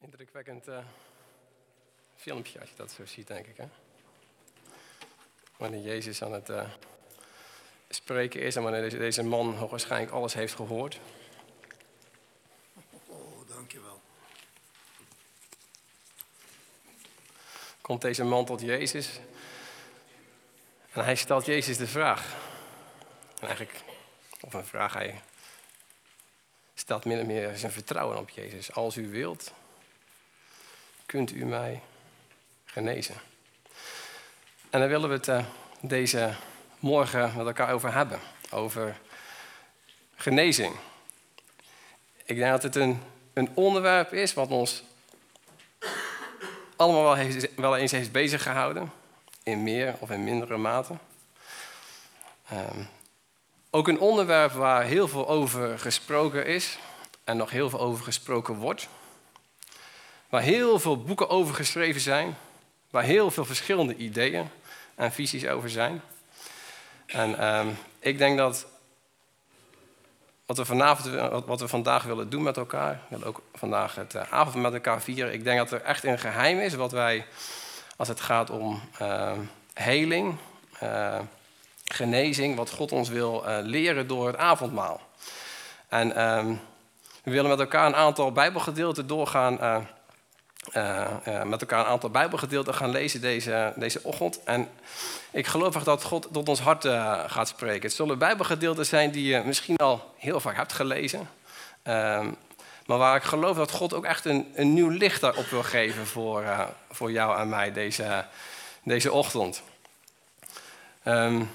Indrukwekkend uh, filmpje als je dat zo ziet, denk ik. Hè? Wanneer Jezus aan het uh, spreken is en wanneer deze, deze man waarschijnlijk alles heeft gehoord. Oh, dankjewel. Komt deze man tot Jezus en hij stelt Jezus de vraag. En eigenlijk, of een vraag, hij stelt min of meer zijn vertrouwen op Jezus. Als u wilt, kunt u mij genezen. En daar willen we het uh, deze morgen met elkaar over hebben. Over genezing. Ik denk dat het een, een onderwerp is wat ons allemaal wel, heeft, wel eens heeft bezig gehouden. In meer of in mindere mate. Um, ook een onderwerp waar heel veel over gesproken is. En nog heel veel over gesproken wordt. Waar heel veel boeken over geschreven zijn. Waar heel veel verschillende ideeën en visies over zijn. En um, ik denk dat wat we, vanavond, wat we vandaag willen doen met elkaar, we willen ook vandaag het uh, avond met elkaar vieren. Ik denk dat er echt een geheim is wat wij, als het gaat om uh, heling, uh, genezing, wat God ons wil leren door het avondmaal. En um, we willen met elkaar een aantal Bijbelgedeelten doorgaan uh, uh, met elkaar een aantal Bijbelgedeelten gaan lezen deze, deze ochtend. En ik geloof echt dat God tot ons hart uh, gaat spreken. Het zullen Bijbelgedeelten zijn die je misschien al heel vaak hebt gelezen. Ehm, maar waar ik geloof dat God ook echt een, een nieuw licht daarop wil geven voor, voor jou en mij deze, deze ochtend. Um,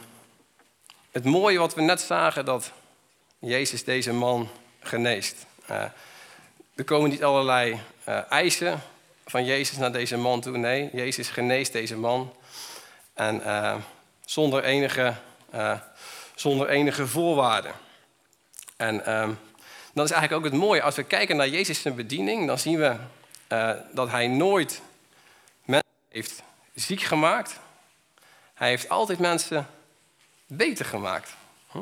het mooie wat we net zagen, dat Jezus deze man geneest. er komen niet allerlei eisen van Jezus naar deze man toe. Nee, Jezus geneest deze man. En uh, zonder, enige, uh, zonder enige voorwaarden. En um, dat is eigenlijk ook het mooie. Als we kijken naar Jezus' bediening, dan zien we uh, dat hij nooit mensen heeft ziek gemaakt. Hij heeft altijd mensen beter gemaakt. Hm?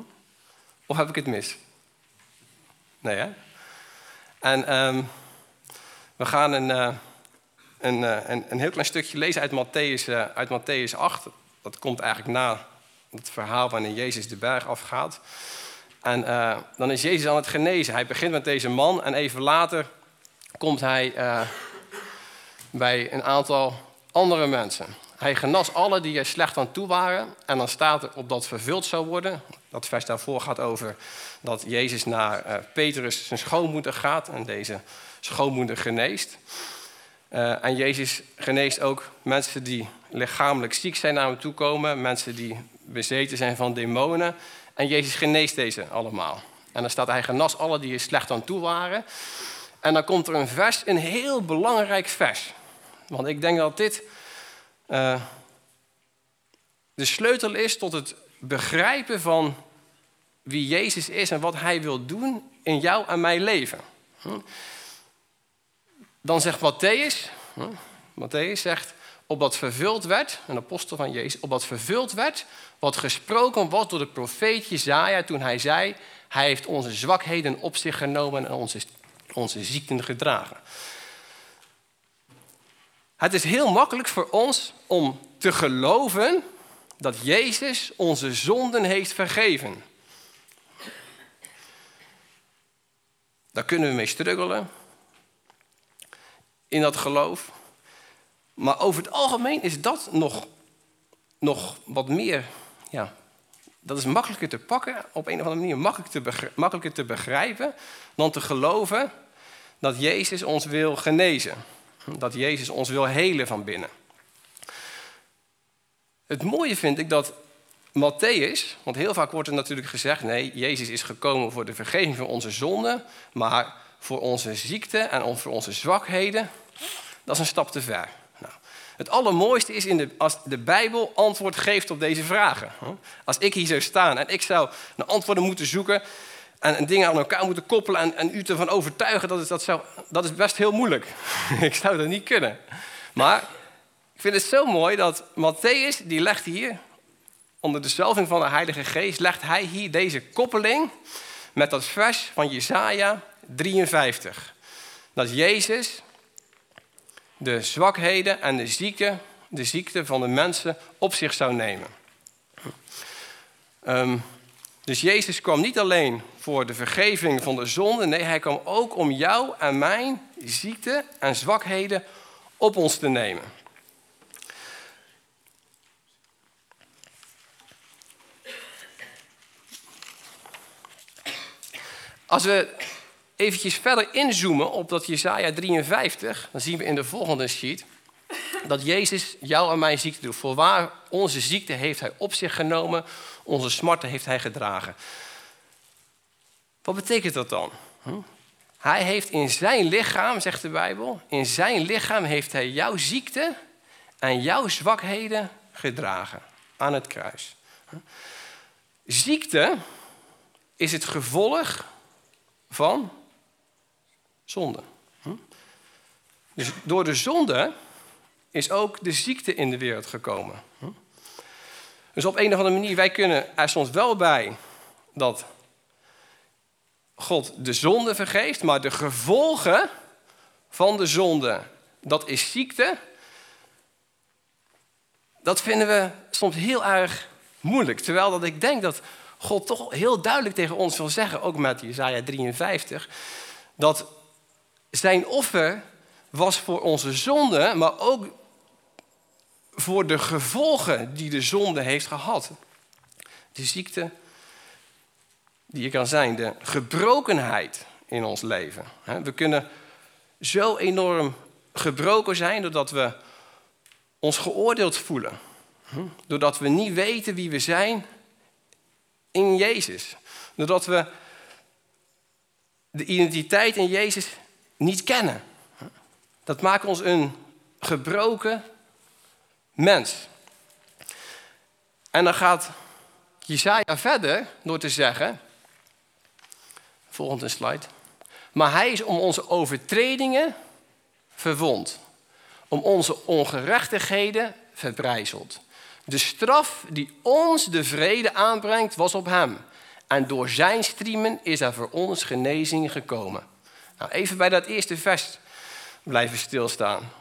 Of heb ik het mis? Nee, hè? En um, we gaan een een, een, een, heel klein stukje lezen uit Matthäus, uit Matthäus 8. Dat komt eigenlijk na het verhaal wanneer Jezus de berg afgaat. En uh, dan is Jezus aan het genezen. Hij begint met deze man en even later komt hij bij een aantal andere mensen. Hij genas alle die er slecht aan toe waren. En dan staat er op dat vervuld zou worden. Dat vers daarvoor gaat over dat Jezus naar Petrus zijn schoonmoeder gaat en deze schoonmoeder geneest. Uh, en Jezus geneest ook mensen die lichamelijk ziek zijn naar hem toe komen, mensen die bezeten zijn van demonen. En Jezus geneest deze allemaal. En dan staat hij genas alle die er slecht aan toe waren. En dan komt er een vers, een heel belangrijk vers. Want ik denk dat dit uh, de sleutel is tot het begrijpen van wie Jezus is en wat hij wil doen in jou en mijn leven. Hm? Dan zegt Matthäus, Matthäus zegt, opdat vervuld werd, een apostel van Jezus, opdat vervuld werd wat gesproken was door de profeet Jezaja toen hij zei, hij heeft onze zwakheden op zich genomen en onze, onze ziekten gedragen. Het is heel makkelijk voor ons om te geloven dat Jezus onze zonden heeft vergeven. Daar kunnen we mee struggelen in dat geloof. Maar over het algemeen is dat nog, nog wat meer, ja, dat is makkelijker te pakken, op een of andere manier makkelijker te, makkelijker te begrijpen, dan te geloven dat Jezus ons wil genezen. Dat Jezus ons wil helen van binnen. Het mooie vind ik dat Matthäus, want heel vaak wordt er natuurlijk gezegd: nee, Jezus is gekomen voor de vergeving van onze zonden, maar voor onze ziekte en voor onze zwakheden, dat is een stap te ver. Nou, het allermooiste is in de, als de Bijbel antwoord geeft op deze vragen. Als ik hier zou staan en ik zou naar antwoorden moeten zoeken en, en dingen aan elkaar moeten koppelen en, en u ervan overtuigen, dat is, dat, zou, dat is best heel moeilijk. ik zou dat niet kunnen. Maar ik vind het zo mooi dat Matthäus, die legt hier, onder de zalving van de Heilige Geest, legt hij hier deze koppeling met dat vers van Jesaja 53. Dat Jezus de zwakheden en de ziekte, de ziekte van de mensen op zich zou nemen. Ehm, dus Jezus kwam niet alleen voor de vergeving van de zonde, nee, hij kwam ook om jou en mijn ziekte en zwakheden op ons te nemen. Als we eventjes verder inzoomen op dat Jesaja 53, dan zien we in de volgende sheet dat Jezus jou en mijn ziekte doet. Voorwaar, onze ziekte heeft hij op zich genomen, onze smarten heeft hij gedragen. Wat betekent dat dan? Hm? Hij heeft in zijn lichaam, zegt de Bijbel, in zijn lichaam heeft hij jouw ziekte en jouw zwakheden gedragen aan het kruis. Hm? Ziekte is het gevolg van zonde. Hm? Dus door de zonde is ook de ziekte in de wereld gekomen. Dus op een of andere manier, wij kunnen er soms wel bij dat God de zonde vergeeft, maar de gevolgen van de zonde, dat is ziekte. Dat vinden we soms heel erg moeilijk. Terwijl dat ik denk dat God toch heel duidelijk tegen ons wil zeggen, ook met Isaiah 53, dat zijn offer was voor onze zonde, maar ook voor de gevolgen die de zonde heeft gehad. De ziekte die er kan zijn, de gebrokenheid in ons leven. We kunnen zo enorm gebroken zijn doordat we ons geoordeeld voelen. Doordat we niet weten wie we zijn in Jezus. Doordat we de identiteit in Jezus niet kennen. Dat maakt ons een gebroken mens. En dan gaat Jesaja verder door te zeggen, volgende slide, maar hij is om onze overtredingen verwond, om onze ongerechtigheden verbrijzeld. De straf die ons de vrede aanbrengt was op hem. En door zijn striemen is er voor ons genezing gekomen. Nou, even bij dat eerste vers blijven stilstaan.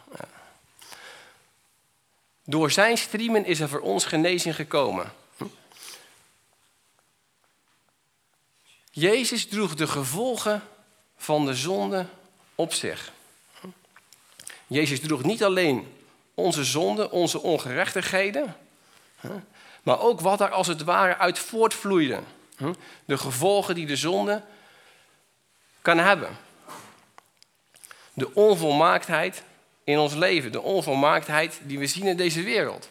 Door zijn striemen is er voor ons genezing gekomen. Jezus droeg de gevolgen van de zonde op zich. Jezus droeg niet alleen onze zonde, onze ongerechtigheden, maar ook wat er als het ware uit voortvloeide. De gevolgen die de zonde kan hebben. De onvolmaaktheid in ons leven, de onvolmaaktheid die we zien in deze wereld.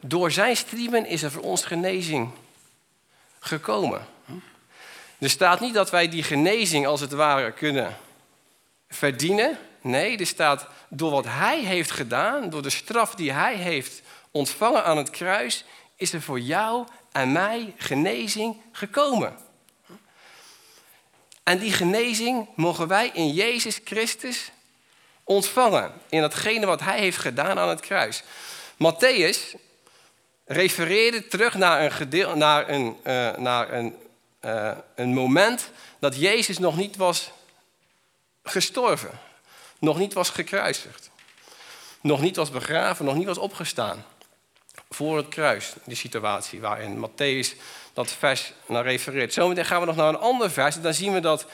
Door zijn striemen is er voor ons genezing gekomen. Er staat niet dat wij die genezing als het ware kunnen verdienen. Nee, er staat door wat hij heeft gedaan, door de straf die hij heeft ontvangen aan het kruis, is er voor jou en mij genezing gekomen. En die genezing mogen wij in Jezus Christus ontvangen. In datgene wat hij heeft gedaan aan het kruis. Matthäus refereerde terug naar een, gedeel, naar een, uh, naar een, uh, een moment dat Jezus nog niet was gestorven. Nog niet was gekruisigd. Nog niet was begraven, nog niet was opgestaan. Voor het kruis, die situatie waarin Matthäus dat vers naar refereert. Zometeen gaan we nog naar een ander vers. En dan zien we dat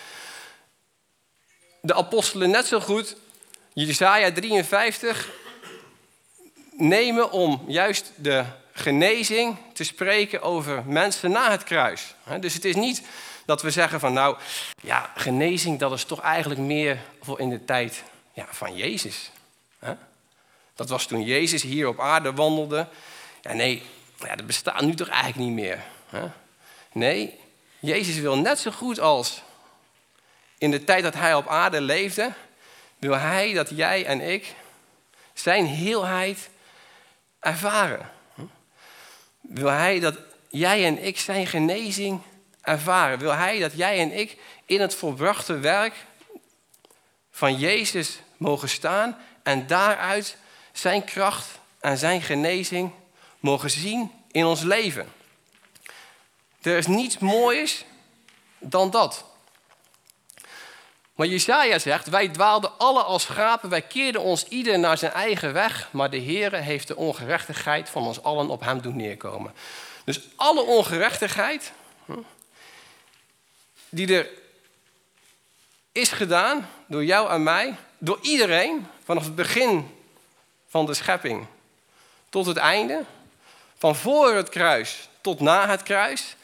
de apostelen net zo goed Jesaja 53 nemen om juist de genezing te spreken over mensen na het kruis. Dus het is niet dat we zeggen van nou, ja, genezing dat is toch eigenlijk meer voor in de tijd ja, van Jezus. Dat was toen Jezus hier op aarde wandelde. Ja, nee, dat bestaat nu toch eigenlijk niet meer. Nee, Jezus wil net zo goed als in de tijd dat hij op aarde leefde, wil hij dat jij en ik zijn heelheid ervaren. Wil hij dat jij en ik zijn genezing ervaren? Wil hij dat jij en ik in het volbrachte werk van Jezus mogen staan en daaruit zijn kracht en zijn genezing mogen zien in ons leven? Er is niets moois dan dat. Maar Jesaja zegt, wij dwaalden alle als schapen, wij keerden ons ieder naar zijn eigen weg, maar de Heere heeft de ongerechtigheid van ons allen op hem doen neerkomen. Dus alle ongerechtigheid hm, die er is gedaan door jou en mij, door iedereen, vanaf het begin van de schepping tot het einde, van voor het kruis tot na het kruis,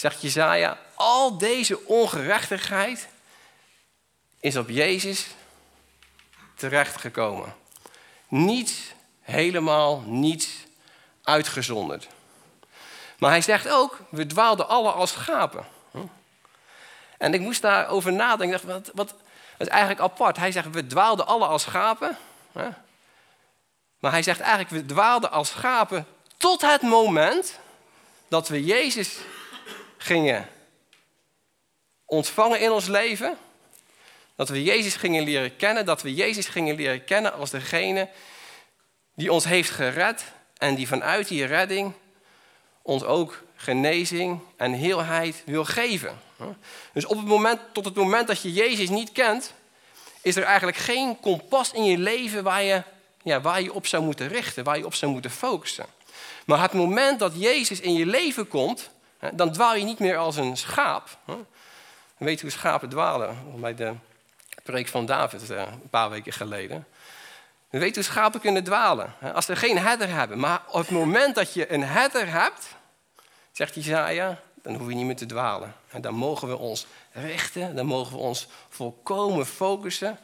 zegt Jezaja, al deze ongerechtigheid is op Jezus terechtgekomen. Niets, helemaal niets uitgezonderd. Maar hij zegt ook, we dwaalden alle als schapen. En ik moest daarover nadenken. Wat, wat, dat is eigenlijk apart. Hij zegt, we dwaalden alle als schapen. Maar hij zegt eigenlijk, we dwaalden als schapen tot het moment dat we Jezus gingen ontvangen in ons leven. Dat we Jezus gingen leren kennen. Dat we Jezus gingen leren kennen als degene die ons heeft gered. En die vanuit die redding ons ook genezing en heelheid wil geven. Dus op het moment, tot het moment dat je Jezus niet kent, is er eigenlijk geen kompas in je leven waar je, ja, waar je op zou moeten richten, waar je op zou moeten focussen. Maar het moment dat Jezus in je leven komt, dan dwaal je niet meer als een schaap. Weet hoe schapen dwalen? Bij de preek van David eh, een paar weken geleden. We weten hoe schapen kunnen dwalen. Als ze geen herder hebben. Maar op het moment dat je een herder hebt, zegt Isaiah, dan hoef je niet meer te dwalen. En dan mogen we ons richten, dan mogen we ons volkomen focussen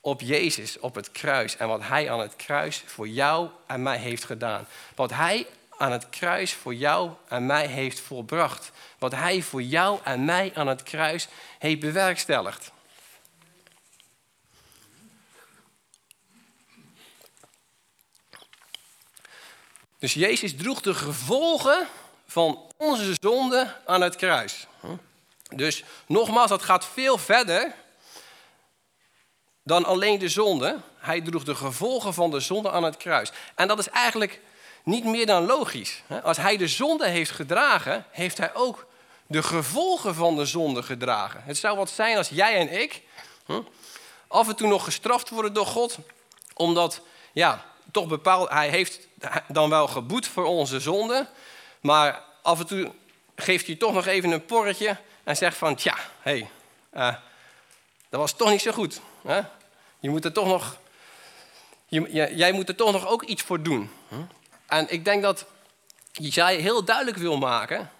op Jezus, op het kruis. En wat Hij aan het kruis voor jou en mij heeft gedaan. Wat Hij aan het kruis voor jou en mij heeft volbracht. Wat Hij voor jou en mij aan het kruis heeft bewerkstelligd. Dus Jezus droeg de gevolgen van onze zonde aan het kruis. Dus nogmaals, dat gaat veel verder dan alleen de zonde. Hij droeg de gevolgen van de zonde aan het kruis. En dat is eigenlijk niet meer dan logisch. Als hij de zonde heeft gedragen, heeft hij ook de gevolgen van de zonde gedragen. Het zou wat zijn als jij en ik af en toe nog gestraft worden door God, omdat ja, toch bepaald, hij heeft dan wel geboet voor onze zonde, maar af en toe geeft hij toch nog even een porretje en zegt van, tja, hé, hey, uh, dat was toch niet zo goed. Hè? Je moet er toch nog, je, jij moet er toch nog ook iets voor doen. En ik denk dat Jezaja heel duidelijk wil maken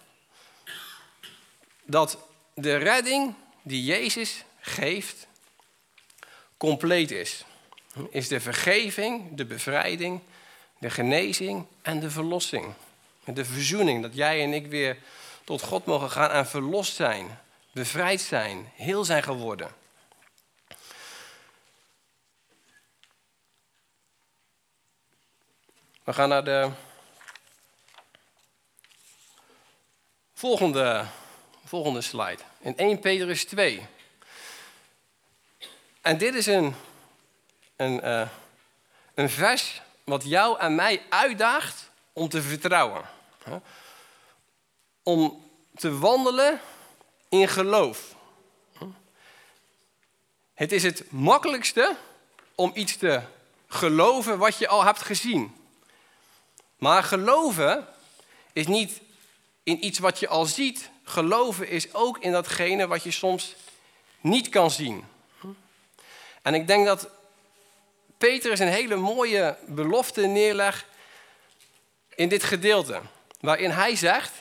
dat de redding die Jezus geeft compleet is. Is de vergeving, de bevrijding, de genezing en de verlossing. De verzoening, dat jij en ik weer tot God mogen gaan en verlost zijn, bevrijd zijn, heel zijn geworden. We gaan naar de volgende, volgende slide. In 1 Petrus 2. En dit is een, een, uh, een vers wat jou en mij uitdaagt om te vertrouwen. Om te wandelen in geloof. Het is het makkelijkste om iets te geloven wat je al hebt gezien. Maar geloven is niet in iets wat je al ziet. Geloven is ook in datgene wat je soms niet kan zien. En ik denk dat Petrus een hele mooie belofte neerlegt in dit gedeelte. Waarin hij zegt,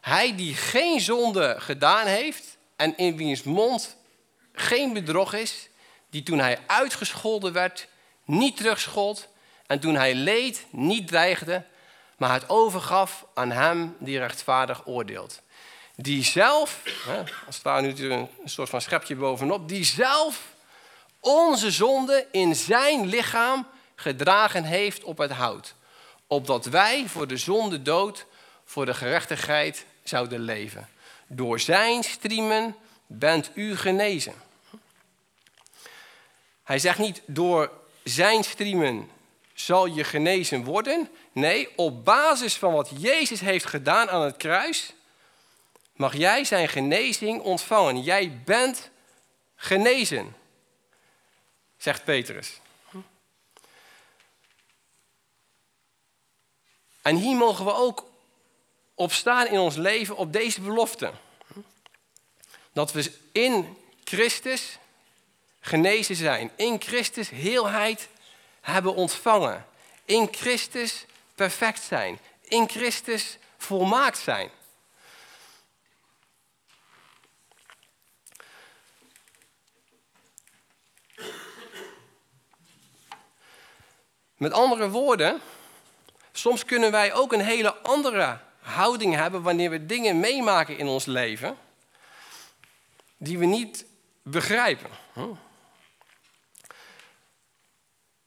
hij die geen zonde gedaan heeft en in wiens mond geen bedrog is, die toen hij uitgescholden werd, niet terugschold en toen hij leed, niet dreigde, maar het overgaf aan hem die rechtvaardig oordeelt. Die zelf, als het ware nu een soort van schepje bovenop, die zelf onze zonde in zijn lichaam gedragen heeft op het hout. Opdat wij voor de zonde dood, voor de gerechtigheid zouden leven. Door zijn striemen bent u genezen. Hij zegt niet door zijn striemen zal je genezen worden. Nee, op basis van wat Jezus heeft gedaan aan het kruis, mag jij zijn genezing ontvangen. Jij bent genezen, zegt Petrus. En hier mogen we ook op staan in ons leven, op deze belofte. Dat we in Christus genezen zijn. In Christus heelheid hebben ontvangen. In Christus perfect zijn. In Christus volmaakt zijn. Met andere woorden, soms kunnen wij ook een hele andere houding hebben wanneer we dingen meemaken in ons leven die we niet begrijpen.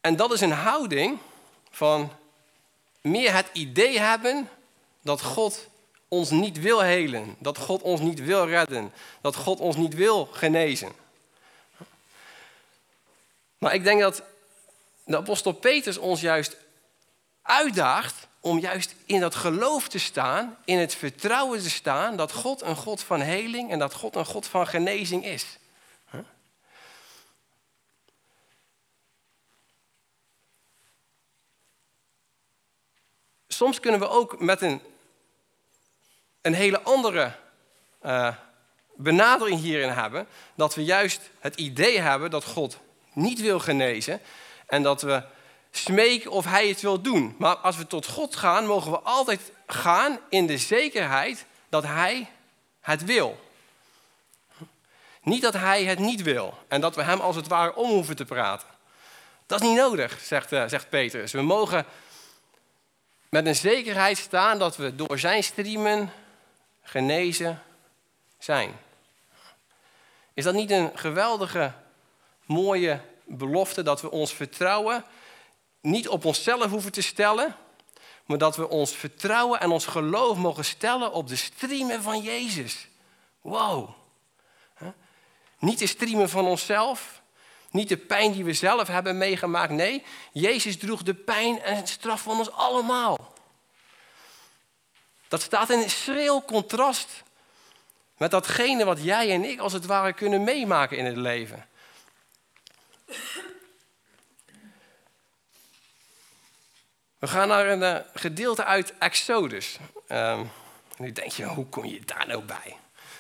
En dat is een houding van meer het idee hebben dat God ons niet wil helen, dat God ons niet wil redden, dat God ons niet wil genezen. Maar ik denk dat de apostel Petrus ons juist uitdaagt om juist in dat geloof te staan, in het vertrouwen te staan dat God een God van heling en dat God een God van genezing is. Soms kunnen we ook met een, een hele andere uh, benadering hierin hebben, dat we juist het idee hebben dat God niet wil genezen en dat we smeken of hij het wil doen. Maar als we tot God gaan, mogen we altijd gaan in de zekerheid dat hij het wil. Niet dat hij het niet wil en dat we hem als het ware om hoeven te praten. Dat is niet nodig, zegt, uh, zegt Petrus. We mogen met een zekerheid staan dat we door zijn striemen genezen zijn. Is dat niet een geweldige, mooie belofte dat we ons vertrouwen niet op onszelf hoeven te stellen, maar dat we ons vertrouwen en ons geloof mogen stellen op de striemen van Jezus. Wow. Niet de striemen van onszelf, niet de pijn die we zelf hebben meegemaakt. Nee, Jezus droeg de pijn en straf van ons allemaal. Dat staat in schril contrast met datgene wat jij en ik als het ware kunnen meemaken in het leven. We gaan naar een uh, gedeelte uit Exodus. Um, nu denk je, hoe kom je daar nou bij?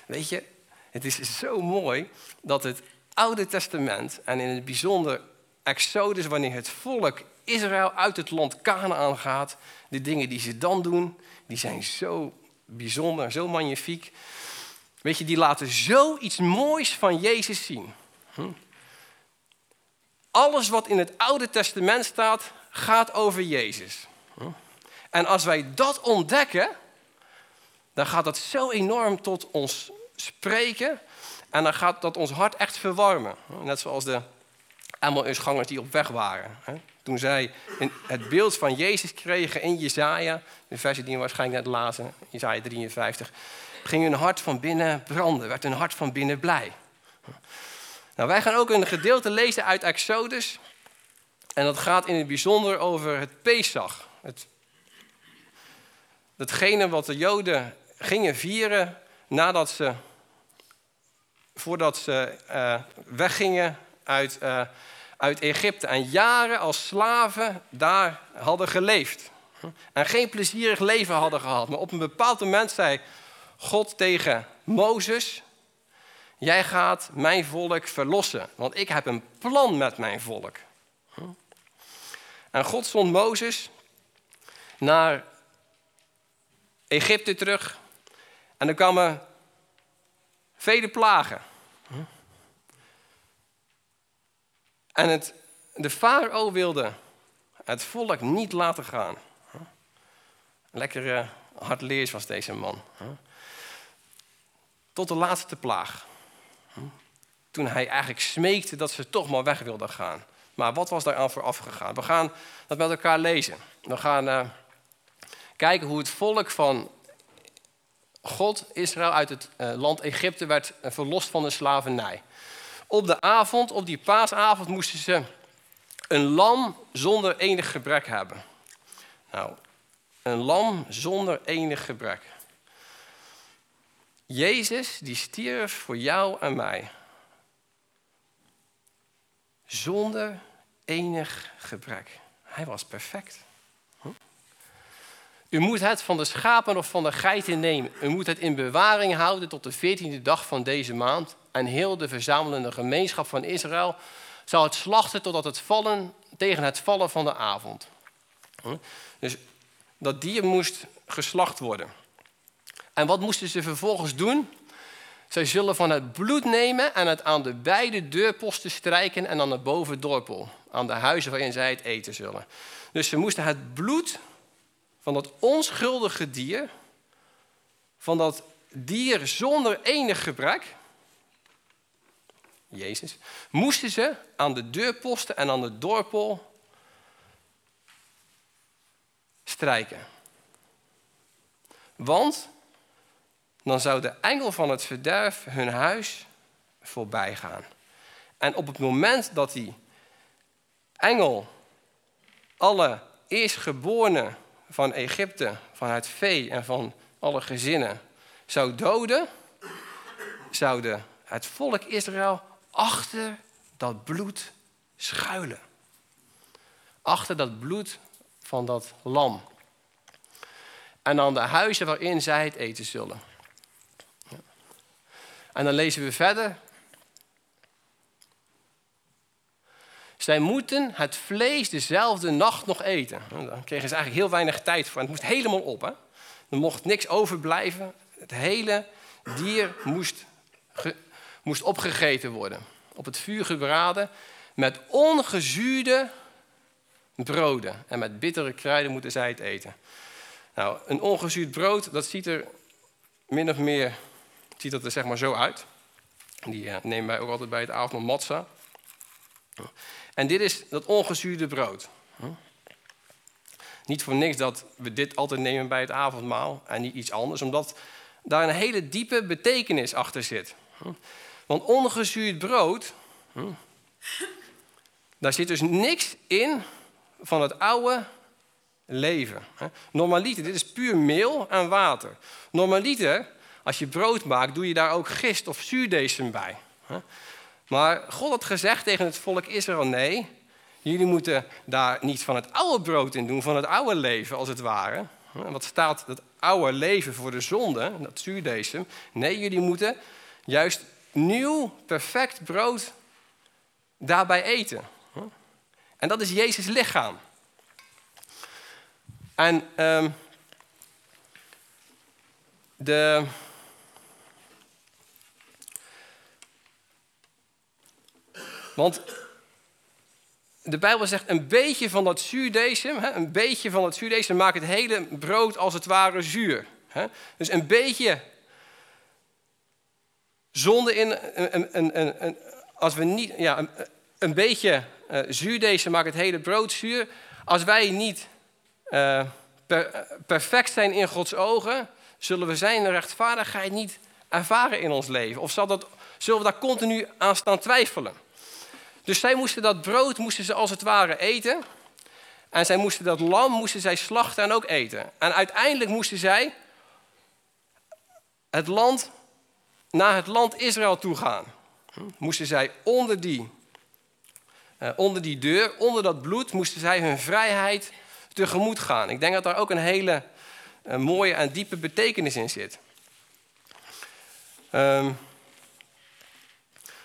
Weet je, het is zo mooi dat het Oude Testament en in het bijzonder Exodus, wanneer het volk Israël uit het land Canaan gaat, de dingen die ze dan doen, die zijn zo bijzonder, zo magnifiek. Weet je, die laten zoiets moois van Jezus zien. Hm? Alles wat in het Oude Testament staat, gaat over Jezus. Hm? En als wij dat ontdekken, dan gaat dat zo enorm tot ons spreken. En dan gaat dat ons hart echt verwarmen. Net zoals de Emmausgangers die op weg waren. Toen zij het beeld van Jezus kregen in Jezaja, de versie die we waarschijnlijk net lazen, Jezaja 53, ging hun hart van binnen branden, werd hun hart van binnen blij. Nou, wij gaan ook een gedeelte lezen uit Exodus. En dat gaat in het bijzonder over het Pesach. Het, datgene wat de Joden gingen vieren nadat ze, voordat ze uh, weggingen uit, uh, uit Egypte. En jaren als slaven daar hadden geleefd. En geen plezierig leven hadden gehad. Maar op een bepaald moment zei God tegen Mozes: Jij gaat mijn volk verlossen, want ik heb een plan met mijn volk. En God zond Mozes naar Egypte terug. En er kwamen vele plagen. En het, de farao wilde het volk niet laten gaan. Lekker hardleers was deze man. Tot de laatste plaag. Toen hij eigenlijk smeekte dat ze toch maar weg wilden gaan. Maar wat was daar aan vooraf gegaan? We gaan dat met elkaar lezen. We gaan uh, kijken hoe het volk van God, Israël, uit het uh, land Egypte werd uh, verlost van de slavernij. Op de avond, op die paasavond, moesten ze een lam zonder enig gebrek hebben. Nou, een lam zonder enig gebrek. Jezus, die stierf voor jou en mij. zonder enig gebrek. Hij was perfect. U moet het van de schapen of van de geiten nemen. U moet het in bewaring houden tot de veertiende dag van deze maand. En heel de verzamelende gemeenschap van Israël zal het slachten totdat het vallen, tegen het vallen van de avond. Dus dat dier moest geslacht worden. En wat moesten ze vervolgens doen? Zij zullen van het bloed nemen en het aan de beide deurposten strijken en aan de bovendorpel. Aan de huizen waarin zij het eten zullen. Dus ze moesten het bloed van dat onschuldige dier, van dat dier zonder enig gebrek, Jezus, moesten ze aan de deurposten en aan de dorpel strijken. Want dan zou de engel van het verderf hun huis voorbij gaan. En op het moment dat die engel alle eerstgeborenen van Egypte, van het vee en van alle gezinnen zou doden, zouden het volk Israël achter dat bloed schuilen. Achter dat bloed van dat lam. En dan de huizen waarin zij het eten zullen. En dan lezen we verder. Zij moeten het vlees dezelfde nacht nog eten. Dan kregen ze eigenlijk heel weinig tijd voor. het moest helemaal op. Hè? Er mocht niks overblijven. Het hele dier moest, moest opgegeten worden. Op het vuur gebraden. Met ongezuurde broden. En met bittere kruiden moeten zij het eten. Nou, een ongezuurd brood, dat ziet er min of meer ziet dat er zeg maar zo uit. Die uh, nemen wij ook altijd bij het avondmaal matza. En dit is dat ongezuurde brood. Niet voor niks dat we dit altijd nemen bij het avondmaal en niet iets anders, omdat daar een hele diepe betekenis achter zit. Want ongezuurd brood, daar zit dus niks in van het oude leven. Normaliter, dit is puur meel en water. Normaliter, als je brood maakt, doe je daar ook gist of zuurdesem bij. Maar God had gezegd tegen het volk Israël: nee, jullie moeten daar niet van het oude brood in doen, van het oude leven als het ware. Wat staat dat oude leven voor de zonde, dat zuurdesem? Nee, jullie moeten juist nieuw, perfect brood daarbij eten. En dat is Jezus lichaam. En um, de. Want de Bijbel zegt een beetje van dat zuurdesem, een beetje van dat zuurdesem maakt het hele brood als het ware zuur. Dus een beetje zonde in, een, een, een, als we niet, ja, een, beetje uh, maakt het hele brood zuur. Als wij niet per, perfect zijn in Gods ogen, zullen we zijn rechtvaardigheid niet ervaren in ons leven. Of zal dat, zullen we daar continu aan staan twijfelen? Dus zij moesten dat brood, moesten ze als het ware eten. En zij moesten dat lam, moesten zij slachten en ook eten. En uiteindelijk moesten zij het land, naar het land Israël toe gaan. Moesten zij onder die, uh, onder die deur, onder dat bloed, moesten zij hun vrijheid tegemoet gaan. Ik denk dat daar ook een hele uh, mooie en diepe betekenis in zit. Um,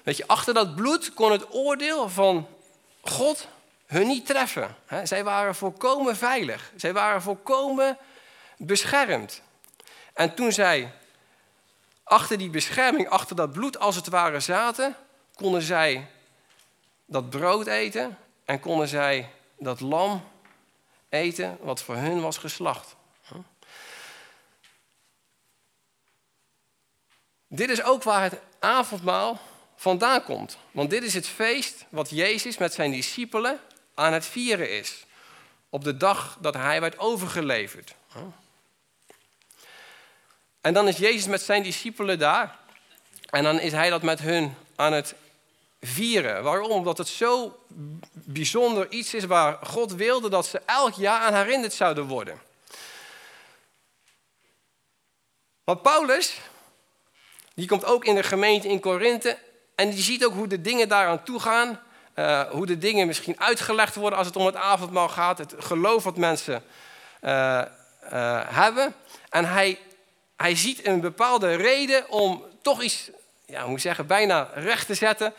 Weet je, achter dat bloed kon het oordeel van God hun niet treffen. zij waren volkomen veilig. Zij waren volkomen beschermd. En toen zij achter die bescherming, achter dat bloed als het ware zaten, konden zij dat brood eten en konden zij dat lam eten wat voor hun was geslacht. Dit is ook waar het avondmaal vandaan komt. Want dit is het feest wat Jezus met zijn discipelen aan het vieren is. Op de dag dat hij werd overgeleverd. En dan is Jezus met zijn discipelen daar. En dan is hij dat met hun aan het vieren. Waarom? Omdat het zo bijzonder iets is waar God wilde dat ze elk jaar aan herinnerd zouden worden. Want Paulus, die komt ook in de gemeente in Korinthe en die ziet ook hoe de dingen daaraan toe gaan. eh, hoe de dingen misschien uitgelegd worden als het om het avondmaal gaat. Het geloof wat mensen eh, eh, hebben. En hij, hij ziet een bepaalde reden om toch iets, ja, moet zeggen, bijna recht te zetten.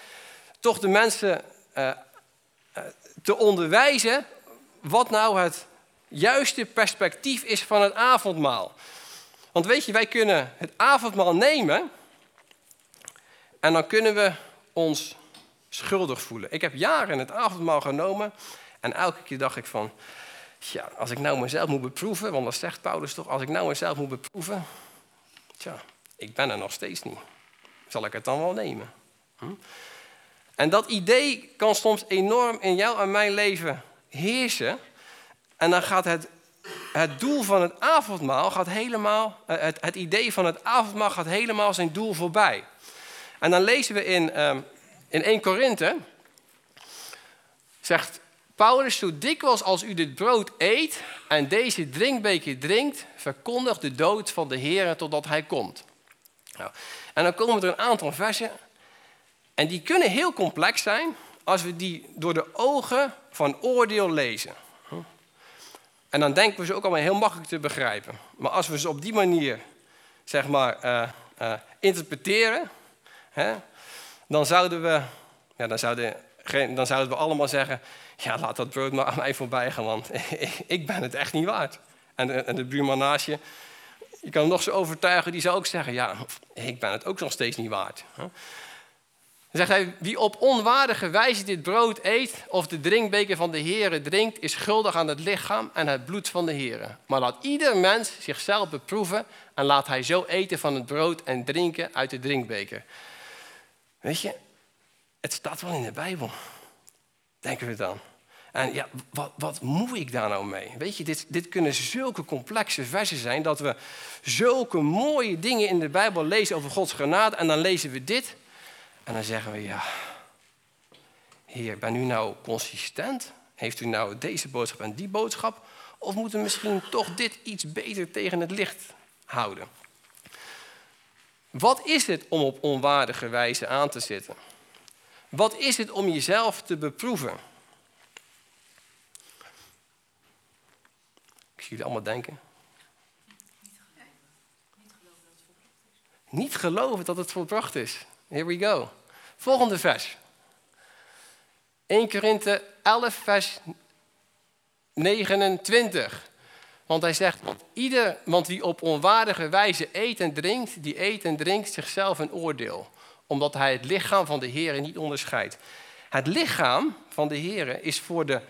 Toch de mensen te onderwijzen wat nou het juiste perspectief is van het avondmaal. Want weet je, wij kunnen het avondmaal nemen en dan kunnen we ons schuldig voelen. Ik heb jaren het avondmaal genomen en elke keer dacht ik van, ja, als ik nou mezelf moet beproeven, want dat zegt Paulus toch, als ik nou mezelf moet beproeven, tja, ik ben er nog steeds niet. Zal ik het dan wel nemen? Hm? En dat idee kan soms enorm in jou en mijn leven heersen. En dan gaat het, het doel van het avondmaal gaat helemaal, eh, het, het idee van het avondmaal gaat helemaal zijn doel voorbij. En dan lezen we in, um, in 1 Korinthe, zegt Paulus, zo dikwijls als u dit brood eet en deze drinkbeker drinkt, verkondig de dood van de Heer totdat hij komt. Nou, en dan komen er een aantal versen en die kunnen heel complex zijn als we die door de ogen van oordeel lezen. En dan denken we ze ook allemaal heel makkelijk te begrijpen. Maar als we ze op die manier, zeg maar, uh, uh, interpreteren, hè, dan zouden we, ja, dan zouden, dan zouden we allemaal zeggen, ja, laat dat brood maar aan mij voorbij gaan, want ik ben het echt niet waard. En de, en de je, kan hem nog zo overtuigen, die zou ook zeggen, ja, ik ben het ook nog steeds niet waard. Dan zegt hij, wie op onwaardige wijze dit brood eet of de drinkbeker van de Heere drinkt, is schuldig aan het lichaam en het bloed van de Heere. Maar laat ieder mens zichzelf beproeven en laat hij zo eten van het brood en drinken uit de drinkbeker. Weet je, het staat wel in de Bijbel, denken we dan. En ja, wat, wat moet ik daar nou mee? Weet je, dit, dit kunnen zulke complexe versen zijn dat we zulke mooie dingen in de Bijbel lezen over Gods genade en dan lezen we dit en dan zeggen we, ja, Heer, ben u nou consistent? Heeft u nou deze boodschap en die boodschap? Of moeten we misschien toch dit iets beter tegen het licht houden? Wat is het om op onwaardige wijze aan te zitten? Wat is het om jezelf te beproeven? Ik zie jullie allemaal denken. Niet geloven dat het volbracht is. Here we go. Volgende vers. 1 Korinthe 11, vers 29. Want hij zegt, ieder, want wie op onwaardige wijze eet en drinkt, die eet en drinkt zichzelf een oordeel. Omdat hij het lichaam van de Heer niet onderscheidt. Het lichaam van de Heer is voor de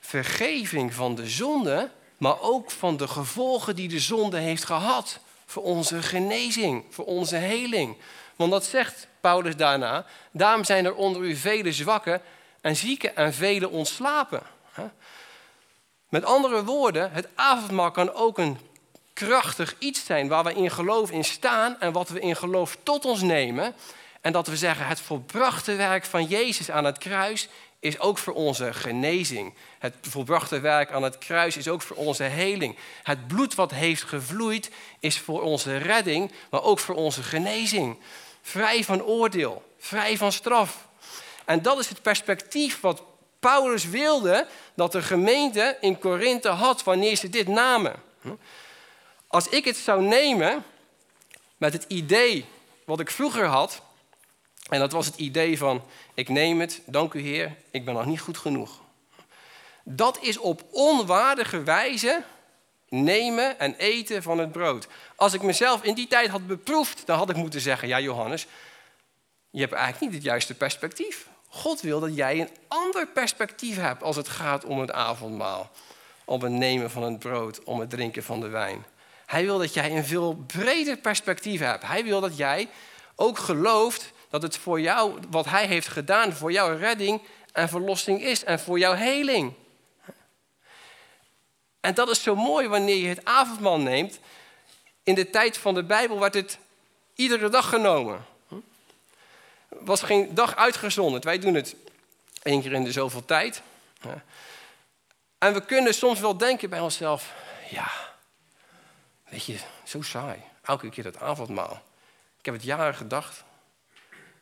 vergeving van de zonde, maar ook van de gevolgen die de zonde heeft gehad. Voor onze genezing, voor onze heling. Want dat zegt Paulus daarna. Daarom zijn er onder u vele zwakken en zieken en vele ontslapen. Met andere woorden, het avondmaal kan ook een krachtig iets zijn waar we in geloof in staan en wat we in geloof tot ons nemen. En dat we zeggen, het volbrachte werk van Jezus aan het kruis is ook voor onze genezing. Het volbrachte werk aan het kruis is ook voor onze heling. Het bloed wat heeft gevloeid is voor onze redding, maar ook voor onze genezing. Vrij van oordeel, vrij van straf. En dat is het perspectief wat Paulus wilde dat de gemeente in Korinthe had wanneer ze dit namen. Als ik het zou nemen met het idee wat ik vroeger had, en dat was het idee van ik neem het, dank u Heer, ik ben nog niet goed genoeg. Dat is op onwaardige wijze nemen en eten van het brood. Als ik mezelf in die tijd had beproefd, dan had ik moeten zeggen: Ja, Johannes, je hebt eigenlijk niet het juiste perspectief. God wil dat jij een ander perspectief hebt als het gaat om het avondmaal. Om het nemen van het brood, om het drinken van de wijn. Hij wil dat jij een veel breder perspectief hebt. Hij wil dat jij ook gelooft dat het voor jou, wat hij heeft gedaan, voor jouw redding en verlossing is en voor jouw heling. En dat is zo mooi wanneer je het avondmaal neemt. In de tijd van de Bijbel werd het iedere dag genomen. Was geen dag uitgezonderd. Wij doen het één keer in de zoveel tijd. En we kunnen soms wel denken bij onszelf: ja, weet je, zo saai. Elke keer dat avondmaal. Ik heb het jaren gedacht.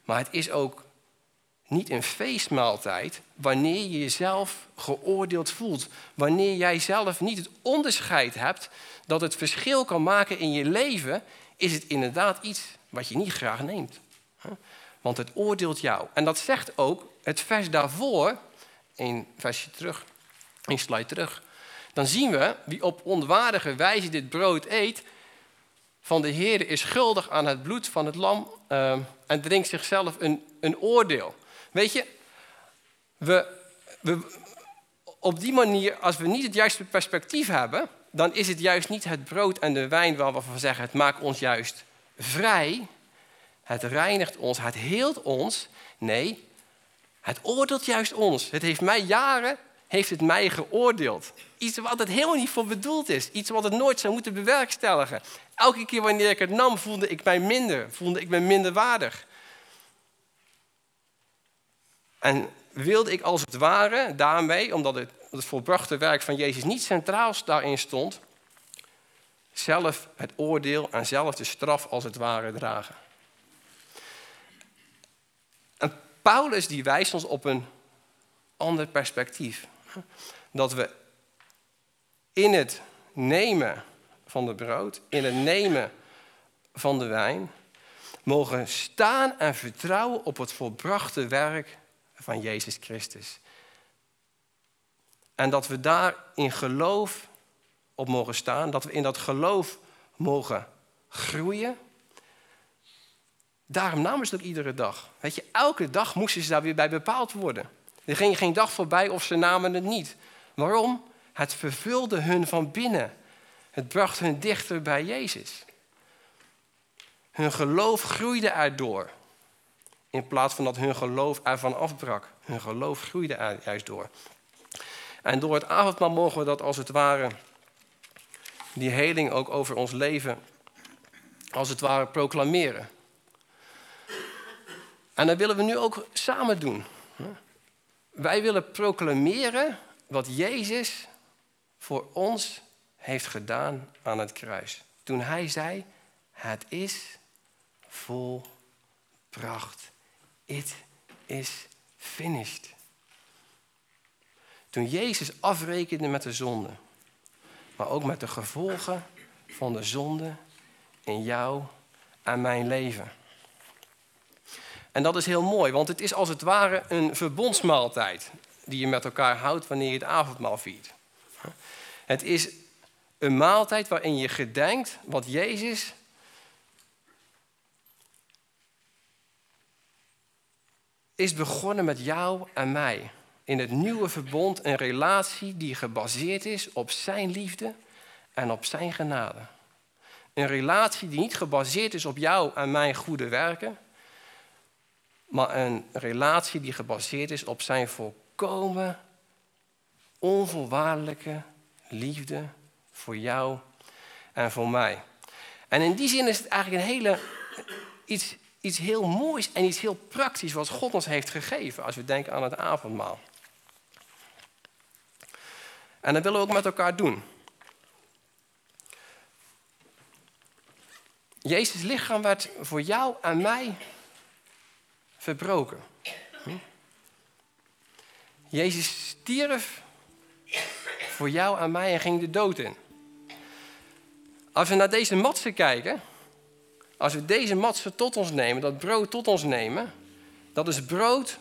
Maar het is ook niet een feestmaaltijd wanneer je jezelf geoordeeld voelt. Wanneer jij zelf niet het onderscheid hebt dat het verschil kan maken in je leven, is het inderdaad iets wat je niet graag neemt. Want het oordeelt jou. En dat zegt ook het vers daarvoor, een versje terug, een slide terug. Dan zien we wie op onwaardige wijze dit brood eet, van de Heer is schuldig aan het bloed van het lam uh, en drinkt zichzelf een, een oordeel. Weet je, we, we, op die manier, als we niet het juiste perspectief hebben, dan is het juist niet het brood en de wijn waar we van zeggen, het maakt ons juist vrij, het reinigt ons, het heelt ons. Nee, het oordeelt juist ons. Het heeft mij jaren, heeft het mij geoordeeld. Iets wat het helemaal niet voor bedoeld is. Iets wat het nooit zou moeten bewerkstelligen. Elke keer wanneer ik het nam, voelde ik mij minder. Voelde ik me minder waardig. En wilde ik als het ware daarmee, omdat het, het volbrachte werk van Jezus niet centraal daarin stond, zelf het oordeel en zelf de straf als het ware dragen. En Paulus die wijst ons op een ander perspectief. Dat we in het nemen van de brood, in het nemen van de wijn, mogen staan en vertrouwen op het volbrachte werk van Jezus Christus. En dat we daar in geloof op mogen staan, dat we in dat geloof mogen groeien. Daarom namen ze het ook iedere dag. Weet je, elke dag moesten ze daar weer bij bepaald worden. Er ging geen dag voorbij of ze namen het niet. Waarom? Het vervulde hun van binnen. Het bracht hun dichter bij Jezus. Hun geloof groeide erdoor. In plaats van dat hun geloof ervan afbrak. Hun geloof groeide er juist door. En door het avondmaal mogen we dat als het ware, die heling ook over ons leven, als het ware proclameren. En dat willen we nu ook samen doen. Wij willen proclameren wat Jezus voor ons heeft gedaan aan het kruis. Toen hij zei, het is volbracht. It is finished. Toen Jezus afrekende met de zonde, maar ook met de gevolgen van de zonde in jou en mijn leven. En dat is heel mooi, want het is als het ware een verbondsmaaltijd die je met elkaar houdt wanneer je het avondmaal viert. Het is een maaltijd waarin je gedenkt wat Jezus is begonnen met jou en mij. In het nieuwe verbond een relatie die gebaseerd is op zijn liefde en op zijn genade. Een relatie die niet gebaseerd is op jou en mijn goede werken, maar een relatie die gebaseerd is op zijn volkomen onvoorwaardelijke liefde voor jou en voor mij. En in die zin is het eigenlijk een hele, iets, iets heel moois en iets heel praktisch wat God ons heeft gegeven als we denken aan het avondmaal. En dat willen we ook met elkaar doen. Jezus' lichaam werd voor jou en mij verbroken. Hm? Jezus stierf voor jou en mij en ging de dood in. Als we naar deze matsen kijken, als we deze matsen tot ons nemen, dat brood tot ons nemen, dat is brood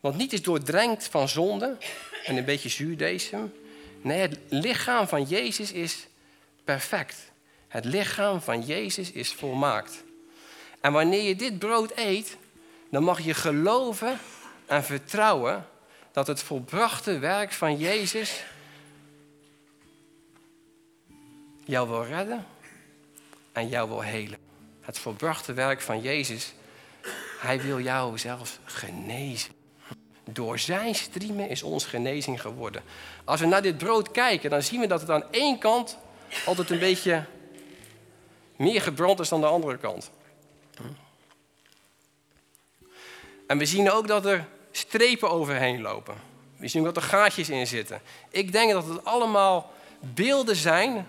wat niet is doordrenkt van zonde en een beetje zuurdesem. Nee, het lichaam van Jezus is perfect. Het lichaam van Jezus is volmaakt. En wanneer je dit brood eet, dan mag je geloven en vertrouwen dat het volbrachte werk van Jezus jou wil redden en jou wil helen. Het volbrachte werk van Jezus, hij wil jou zelfs genezen. Door zijn striemen is ons genezing geworden. Als we naar dit brood kijken, dan zien we dat het aan één kant altijd een beetje meer gebrand is dan de andere kant. En we zien ook dat er strepen overheen lopen. We zien dat er gaatjes in zitten. Ik denk dat het allemaal beelden zijn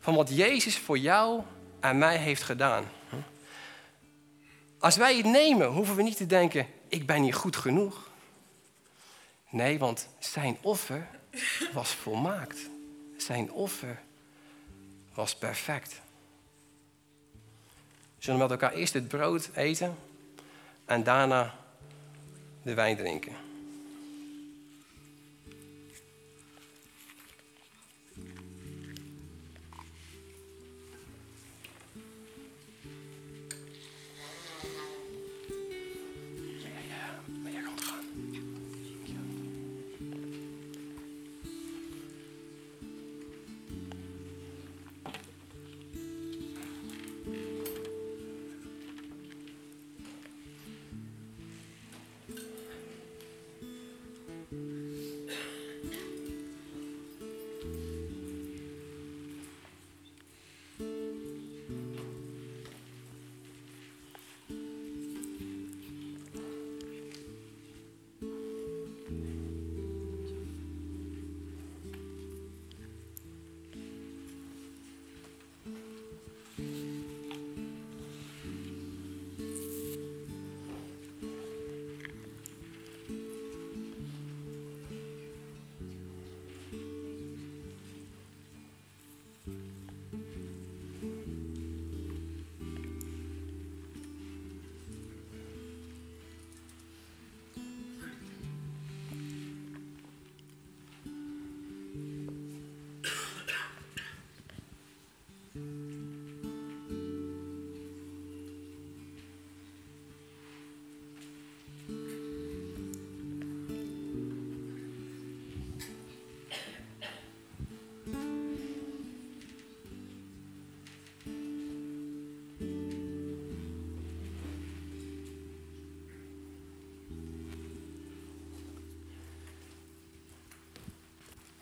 van wat Jezus voor jou en mij heeft gedaan. Als wij het nemen, hoeven we niet te denken, ik ben niet goed genoeg. Nee, want zijn offer was volmaakt. Zijn offer was perfect. We zullen met elkaar eerst het brood eten en daarna de wijn drinken.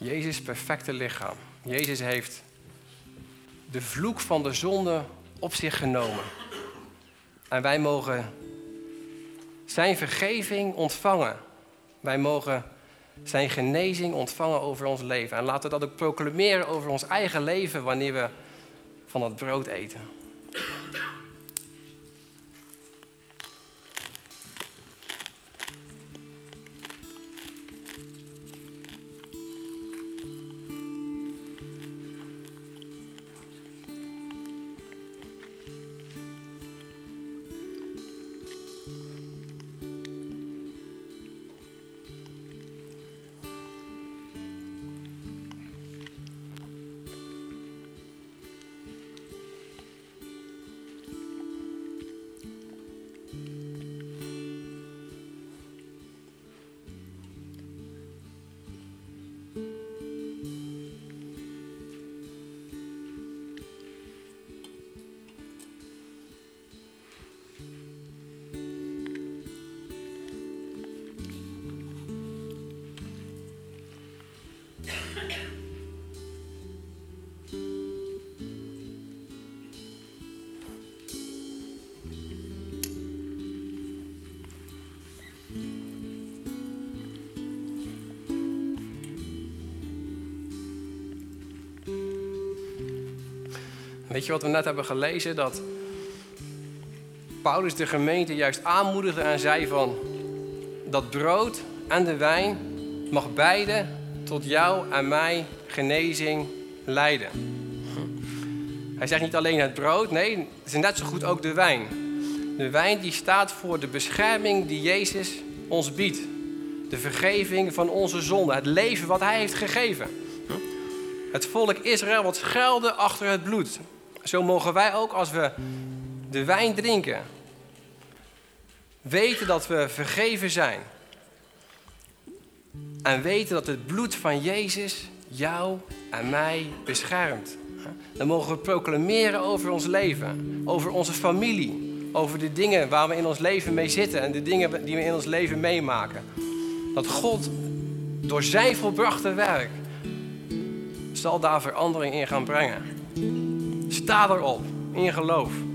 Jezus' perfecte lichaam. Jezus heeft de vloek van de zonde op zich genomen. En wij mogen zijn vergeving ontvangen. Wij mogen zijn genezing ontvangen over ons leven. En laten we dat ook proclameren over ons eigen leven wanneer we van dat brood eten. Weet je wat we net hebben gelezen? Dat Paulus de gemeente juist aanmoedigde en zei van... dat brood en de wijn mag beide tot jou en mij genezing leiden. Hij zegt niet alleen het brood, nee, het is net zo goed ook de wijn. De wijn die staat voor de bescherming die Jezus ons biedt. De vergeving van onze zonden, het leven wat Hij heeft gegeven. Het volk Israël wat schuilde achter het bloed. Zo mogen wij ook als we de wijn drinken, weten dat we vergeven zijn. En weten dat het bloed van Jezus jou en mij beschermt. Dan mogen we proclameren over ons leven, over onze familie, over de dingen waar we in ons leven mee zitten en de dingen die we in ons leven meemaken. Dat God door zijn volbrachte werk zal daar verandering in gaan brengen. Sta erop in geloof.